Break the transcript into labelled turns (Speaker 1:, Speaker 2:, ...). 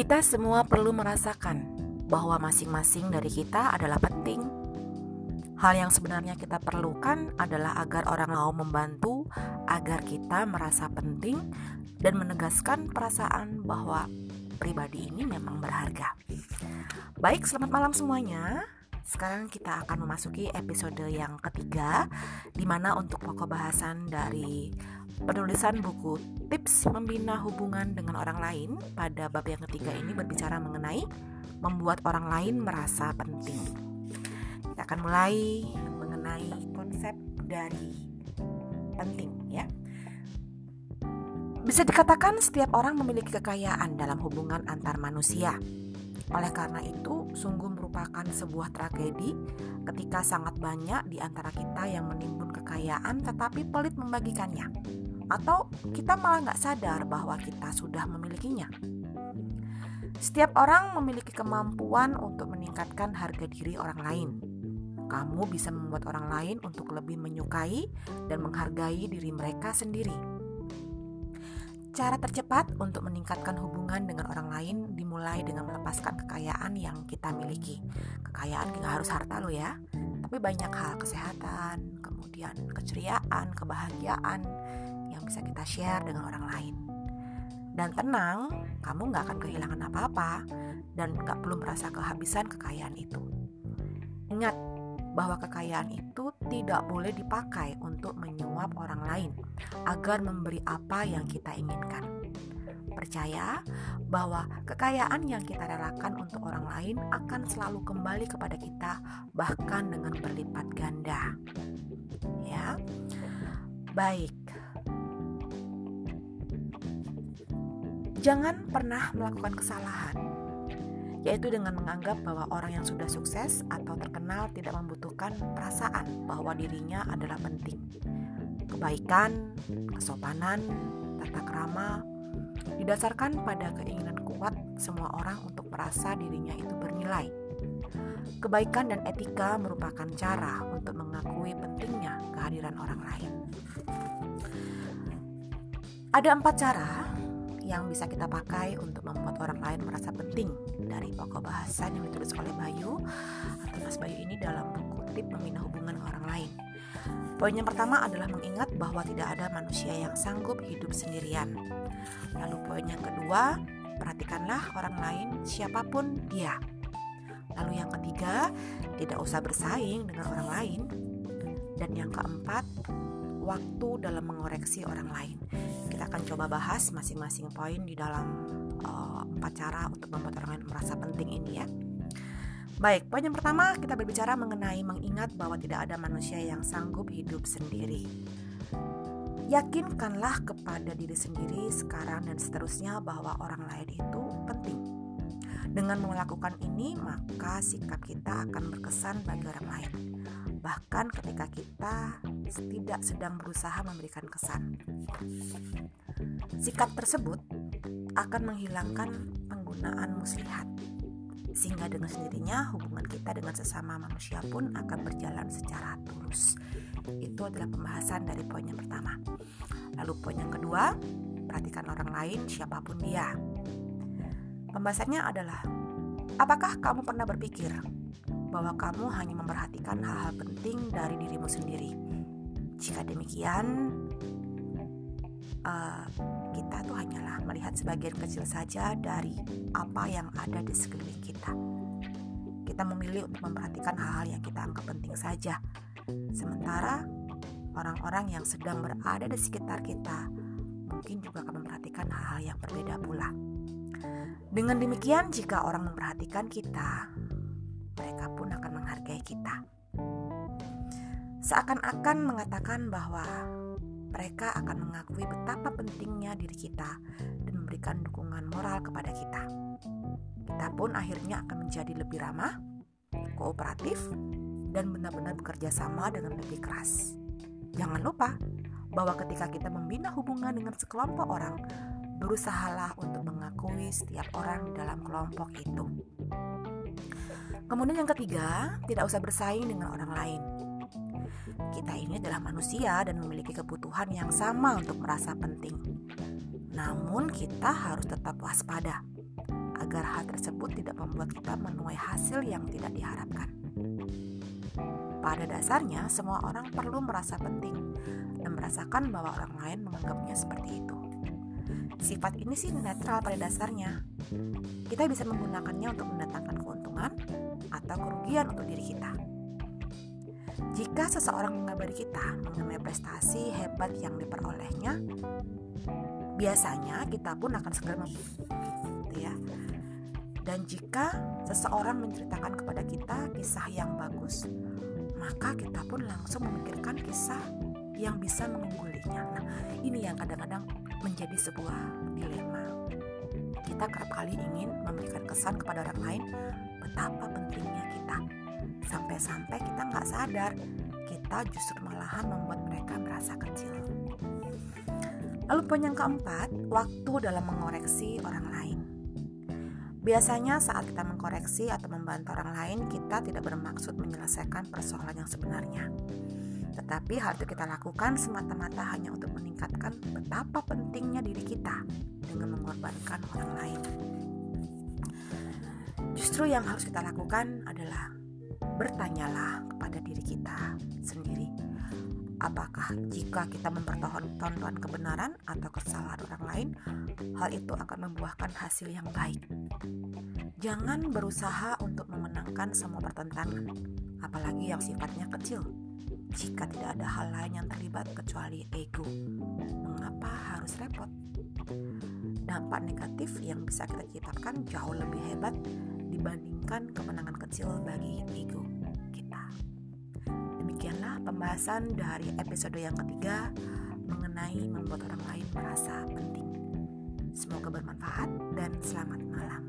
Speaker 1: Kita semua perlu merasakan bahwa masing-masing dari kita adalah penting. Hal yang sebenarnya kita perlukan adalah agar orang mau membantu, agar kita merasa penting, dan menegaskan perasaan bahwa pribadi ini memang berharga. Baik, selamat malam semuanya. Sekarang kita akan memasuki episode yang ketiga, di mana untuk pokok bahasan dari penulisan buku Tips Membina Hubungan dengan Orang Lain pada bab yang ketiga ini berbicara mengenai membuat orang lain merasa penting. Kita akan mulai mengenai konsep dari penting ya. Bisa dikatakan setiap orang memiliki kekayaan dalam hubungan antar manusia. Oleh karena itu, sungguh merupakan sebuah tragedi ketika sangat banyak di antara kita yang menimbun kekayaan tetapi pelit membagikannya atau kita malah nggak sadar bahwa kita sudah memilikinya. Setiap orang memiliki kemampuan untuk meningkatkan harga diri orang lain. Kamu bisa membuat orang lain untuk lebih menyukai dan menghargai diri mereka sendiri. Cara tercepat untuk meningkatkan hubungan dengan orang lain dimulai dengan melepaskan kekayaan yang kita miliki. Kekayaan nggak harus harta lo ya, tapi banyak hal kesehatan, kemudian keceriaan, kebahagiaan, yang bisa kita share dengan orang lain. Dan tenang, kamu nggak akan kehilangan apa-apa dan nggak perlu merasa kehabisan kekayaan itu. Ingat bahwa kekayaan itu tidak boleh dipakai untuk menyuap orang lain agar memberi apa yang kita inginkan. Percaya bahwa kekayaan yang kita relakan untuk orang lain akan selalu kembali kepada kita, bahkan dengan berlipat ganda. Ya, baik. Jangan pernah melakukan kesalahan, yaitu dengan menganggap bahwa orang yang sudah sukses atau terkenal tidak membutuhkan perasaan bahwa dirinya adalah penting. Kebaikan, kesopanan, tata krama didasarkan pada keinginan kuat semua orang untuk merasa dirinya itu bernilai. Kebaikan dan etika merupakan cara untuk mengakui pentingnya kehadiran orang lain. Ada empat cara yang bisa kita pakai untuk membuat orang lain merasa penting dari pokok bahasan yang ditulis oleh Bayu atau Mas Bayu ini dalam buku tip membina hubungan orang lain. Poin yang pertama adalah mengingat bahwa tidak ada manusia yang sanggup hidup sendirian. Lalu poin yang kedua, perhatikanlah orang lain siapa pun dia. Lalu yang ketiga, tidak usah bersaing dengan orang lain. Dan yang keempat, waktu dalam mengoreksi orang lain. Kita akan coba bahas masing-masing poin di dalam uh, empat cara untuk membuat orang lain merasa penting ini ya. Baik, poin yang pertama kita berbicara mengenai mengingat bahwa tidak ada manusia yang sanggup hidup sendiri. Yakinkanlah kepada diri sendiri sekarang dan seterusnya bahwa orang lain itu penting. Dengan melakukan ini, maka sikap kita akan berkesan bagi orang lain bahkan ketika kita tidak sedang berusaha memberikan kesan. Sikap tersebut akan menghilangkan penggunaan muslihat, sehingga dengan sendirinya hubungan kita dengan sesama manusia pun akan berjalan secara tulus. Itu adalah pembahasan dari poin yang pertama. Lalu poin yang kedua, perhatikan orang lain siapa pun dia. Pembahasannya adalah, apakah kamu pernah berpikir bahwa kamu hanya memperhatikan hal-hal penting dari dirimu sendiri. Jika demikian, uh, kita tuh hanyalah melihat sebagian kecil saja dari apa yang ada di sekeliling kita. Kita memilih untuk memperhatikan hal-hal yang kita anggap penting saja, sementara orang-orang yang sedang berada di sekitar kita mungkin juga akan memperhatikan hal-hal yang berbeda pula. Dengan demikian, jika orang memperhatikan kita, mereka pun akan menghargai kita. Seakan-akan mengatakan bahwa mereka akan mengakui betapa pentingnya diri kita dan memberikan dukungan moral kepada kita. Kita pun akhirnya akan menjadi lebih ramah, kooperatif, dan benar-benar bekerja sama dengan lebih keras. Jangan lupa bahwa ketika kita membina hubungan dengan sekelompok orang, berusahalah untuk mengakui setiap orang di dalam kelompok itu. Kemudian yang ketiga, tidak usah bersaing dengan orang lain. Kita ini adalah manusia dan memiliki kebutuhan yang sama untuk merasa penting. Namun kita harus tetap waspada agar hal tersebut tidak membuat kita menuai hasil yang tidak diharapkan. Pada dasarnya, semua orang perlu merasa penting dan merasakan bahwa orang lain menganggapnya seperti itu. Sifat ini sih netral pada dasarnya. Kita bisa menggunakannya untuk mendatangkan keuntungan atau kerugian untuk diri kita. Jika seseorang mengabari kita mengenai prestasi hebat yang diperolehnya, biasanya kita pun akan segera gitu ya. Dan jika seseorang menceritakan kepada kita kisah yang bagus, maka kita pun langsung memikirkan kisah yang bisa mengunggulinya. Nah, ini yang kadang-kadang menjadi sebuah dilema. Kita kerap kali ingin memberikan kesan kepada orang lain betapa pentingnya kita. Sampai-sampai kita nggak sadar, kita justru malahan membuat mereka merasa kecil. Lalu poin yang keempat, waktu dalam mengoreksi orang lain. Biasanya saat kita mengkoreksi atau membantu orang lain, kita tidak bermaksud menyelesaikan persoalan yang sebenarnya. Tetapi hal itu kita lakukan semata-mata hanya untuk meningkatkan betapa pentingnya diri kita dengan mengorbankan orang lain. Justru yang harus kita lakukan adalah bertanyalah kepada diri kita sendiri. Apakah jika kita mempertontonkan kebenaran atau kesalahan orang lain, hal itu akan membuahkan hasil yang baik? Jangan berusaha untuk memenangkan semua pertentangan, apalagi yang sifatnya kecil. Jika tidak ada hal lain yang terlibat kecuali ego, mengapa harus repot? Dampak negatif yang bisa kita ciptakan jauh lebih hebat dibandingkan kemenangan kecil bagi ego pembahasan dari episode yang ketiga mengenai membuat orang lain merasa penting. Semoga bermanfaat dan selamat malam.